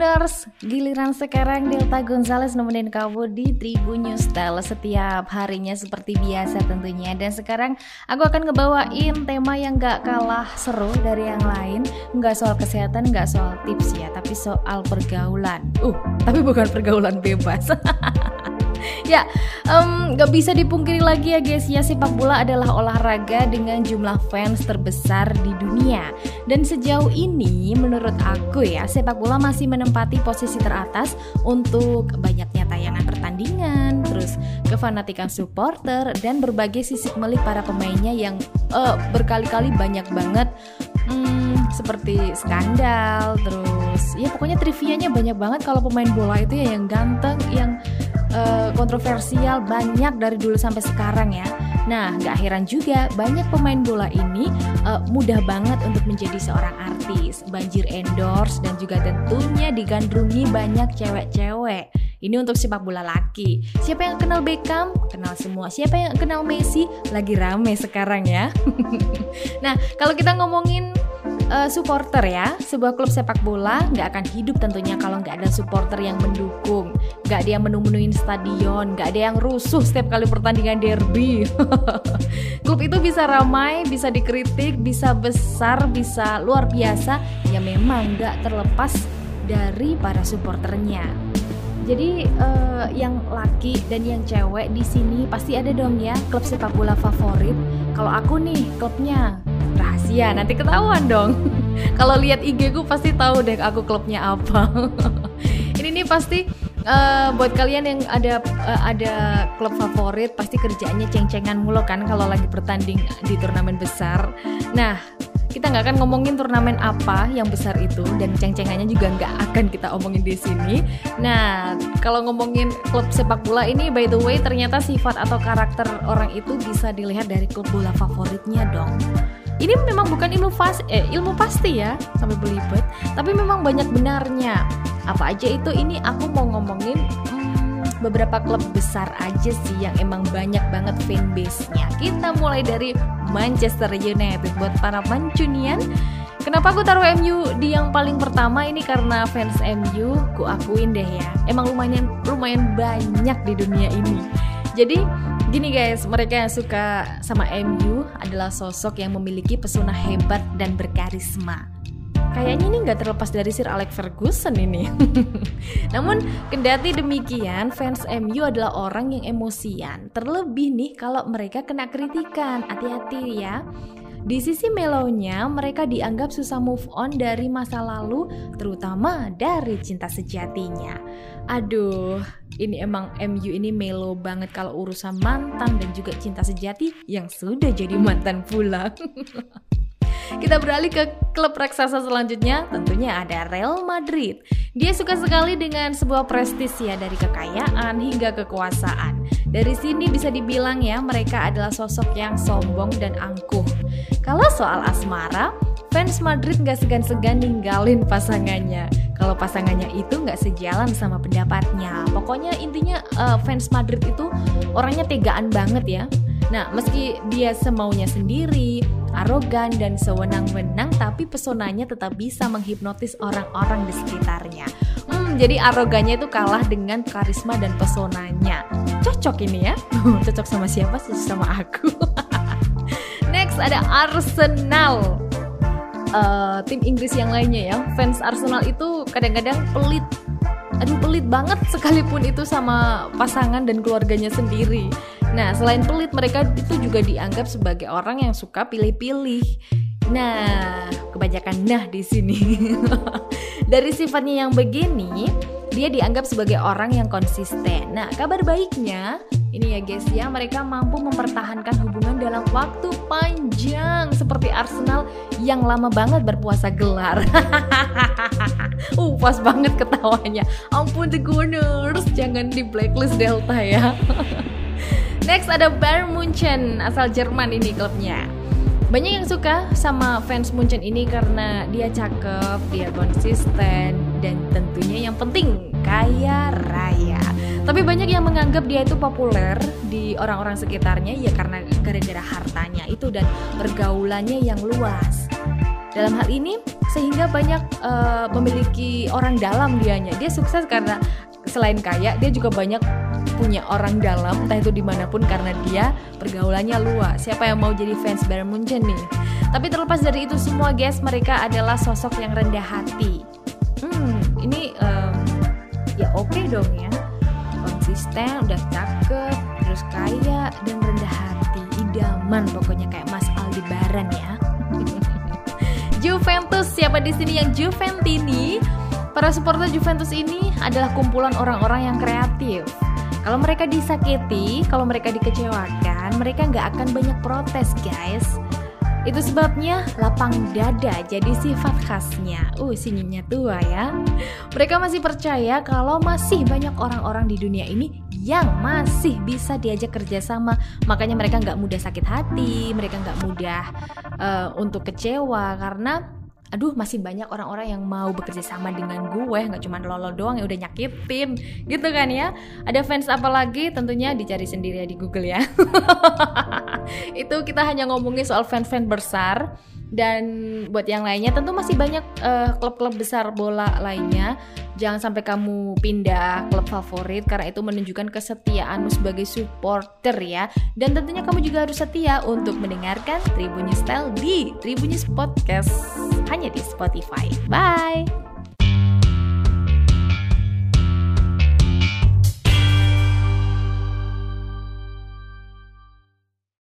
Tribuners, giliran sekarang Delta Gonzales nemenin kamu di Tribun News Style setiap harinya seperti biasa tentunya. Dan sekarang aku akan ngebawain tema yang gak kalah seru dari yang lain. Gak soal kesehatan, gak soal tips ya, tapi soal pergaulan. Uh, tapi bukan pergaulan bebas ya, um, gak bisa dipungkiri lagi ya guys ya sepak bola adalah olahraga dengan jumlah fans terbesar di dunia. Dan sejauh ini menurut aku ya sepak bola masih menempati posisi teratas untuk banyaknya tayangan pertandingan, terus kefanatikan supporter dan berbagai sisi melik para pemainnya yang uh, berkali-kali banyak banget hmm, seperti skandal terus ya pokoknya trivianya banyak banget kalau pemain bola itu ya yang ganteng yang uh, kontroversial banyak dari dulu sampai sekarang ya. Nah, gak heran juga banyak pemain bola ini uh, mudah banget untuk menjadi seorang artis, banjir endorse dan juga tentunya digandrungi banyak cewek-cewek. Ini untuk sepak bola laki. Siapa yang kenal Beckham? Kenal semua. Siapa yang kenal Messi? Lagi rame sekarang ya. nah, kalau kita ngomongin uh, supporter ya. Sebuah klub sepak bola nggak akan hidup tentunya kalau nggak ada supporter yang mendukung. Nggak ada yang menu-menuin stadion. Nggak ada yang rusuh setiap kali pertandingan derby. Klub itu bisa ramai bisa dikritik bisa besar bisa luar biasa. Ya memang nggak terlepas dari para supporternya. Jadi uh, yang laki dan yang cewek di sini pasti ada dong ya klub sepak bola favorit. Kalau aku nih klubnya rahasia nanti ketahuan dong. Kalau lihat IG gue pasti tahu deh aku klubnya apa. Ini nih pasti uh, buat kalian yang ada uh, ada klub favorit pasti kerjaannya ceng-cengan mulu kan kalau lagi bertanding di turnamen besar. Nah kita nggak akan ngomongin turnamen apa yang besar itu dan ceng-cengannya juga nggak akan kita omongin di sini. Nah, kalau ngomongin klub sepak bola ini, by the way, ternyata sifat atau karakter orang itu bisa dilihat dari klub bola favoritnya dong ini memang bukan ilmu fas eh ilmu pasti ya sampai belibet tapi memang banyak benarnya. Apa aja itu ini aku mau ngomongin hmm, beberapa klub besar aja sih yang emang banyak banget fanbase-nya. Kita mulai dari Manchester United. Buat para mancunian Kenapa aku taruh MU di yang paling pertama? Ini karena fans MU ku akuin deh ya. Emang lumayan lumayan banyak di dunia ini. Jadi Gini guys, mereka yang suka sama MU adalah sosok yang memiliki pesona hebat dan berkarisma. Kayaknya ini nggak terlepas dari Sir Alex Ferguson ini. Namun kendati demikian, fans MU adalah orang yang emosian. Terlebih nih kalau mereka kena kritikan. Hati-hati ya. Di sisi melonya, mereka dianggap susah move on dari masa lalu, terutama dari cinta sejatinya. Aduh, ini emang MU ini melo banget kalau urusan mantan dan juga cinta sejati yang sudah jadi mantan pula. Kita beralih ke klub raksasa selanjutnya, tentunya ada Real Madrid. Dia suka sekali dengan sebuah prestis ya dari kekayaan hingga kekuasaan. Dari sini bisa dibilang ya mereka adalah sosok yang sombong dan angkuh. Kalau soal asmara, fans Madrid gak segan-segan ninggalin pasangannya. Kalau pasangannya itu gak sejalan sama pendapatnya. Pokoknya intinya uh, fans Madrid itu orangnya tegaan banget ya. Nah, meski dia semaunya sendiri, arogan dan sewenang-wenang tapi pesonanya tetap bisa menghipnotis orang-orang di sekitarnya. Hmm, jadi arogannya itu kalah dengan karisma dan pesonanya. Cocok ini ya? Cocok sama siapa? Cocok sama aku. Ada Arsenal. Uh, tim Inggris yang lainnya ya. Fans Arsenal itu kadang-kadang pelit aduh pelit banget sekalipun itu sama pasangan dan keluarganya sendiri. Nah, selain pelit, mereka itu juga dianggap sebagai orang yang suka pilih-pilih. Nah, kebanyakan nah di sini. Dari sifatnya yang begini, dia dianggap sebagai orang yang konsisten. Nah, kabar baiknya ini ya guys ya, mereka mampu mempertahankan hubungan dalam waktu panjang seperti Arsenal yang lama banget berpuasa gelar. uh, pas banget ketawanya. Ampun The Gunners, jangan di blacklist Delta ya. Next ada Bayern Munchen asal Jerman ini klubnya. Banyak yang suka sama fans Munchen ini karena dia cakep, dia konsisten, dan tentunya yang penting kaya raya. Tapi banyak yang menganggap dia itu populer di orang-orang sekitarnya ya karena gara-gara hartanya itu dan pergaulannya yang luas. dalam hal ini sehingga banyak uh, memiliki orang dalam dianya dia sukses karena selain kaya dia juga banyak punya orang dalam entah itu di mana pun karena dia pergaulannya luas. Siapa yang mau jadi fans Bayern Munchen nih? Tapi terlepas dari itu semua guys mereka adalah sosok yang rendah hati. Hmm ini um, ya oke okay dong ya. Konsisten udah cakep terus kaya dan rendah hati. Idaman pokoknya kayak Mas Aldebaran ya. Juventus siapa di sini yang Juventini? Para supporter Juventus ini adalah kumpulan orang-orang yang kreatif. Kalau mereka disakiti, kalau mereka dikecewakan, mereka nggak akan banyak protes, guys. Itu sebabnya lapang dada jadi sifat khasnya. Uh, senyumnya tua ya. Mereka masih percaya kalau masih banyak orang-orang di dunia ini yang masih bisa diajak kerjasama. Makanya mereka nggak mudah sakit hati, mereka nggak mudah uh, untuk kecewa karena aduh masih banyak orang-orang yang mau bekerja sama dengan gue. Nggak cuma lolo doang yang udah nyakitin gitu kan ya? Ada fans apa lagi? Tentunya dicari sendiri ya di Google ya. Itu kita hanya ngomongin soal fans-fans besar dan buat yang lainnya tentu masih banyak uh, klub-klub besar bola lainnya. Jangan sampai kamu pindah klub favorit karena itu menunjukkan kesetiaanmu sebagai supporter ya. Dan tentunya kamu juga harus setia untuk mendengarkan Tribunnews Style di Tribunnews Podcast. Hanya di Spotify. Bye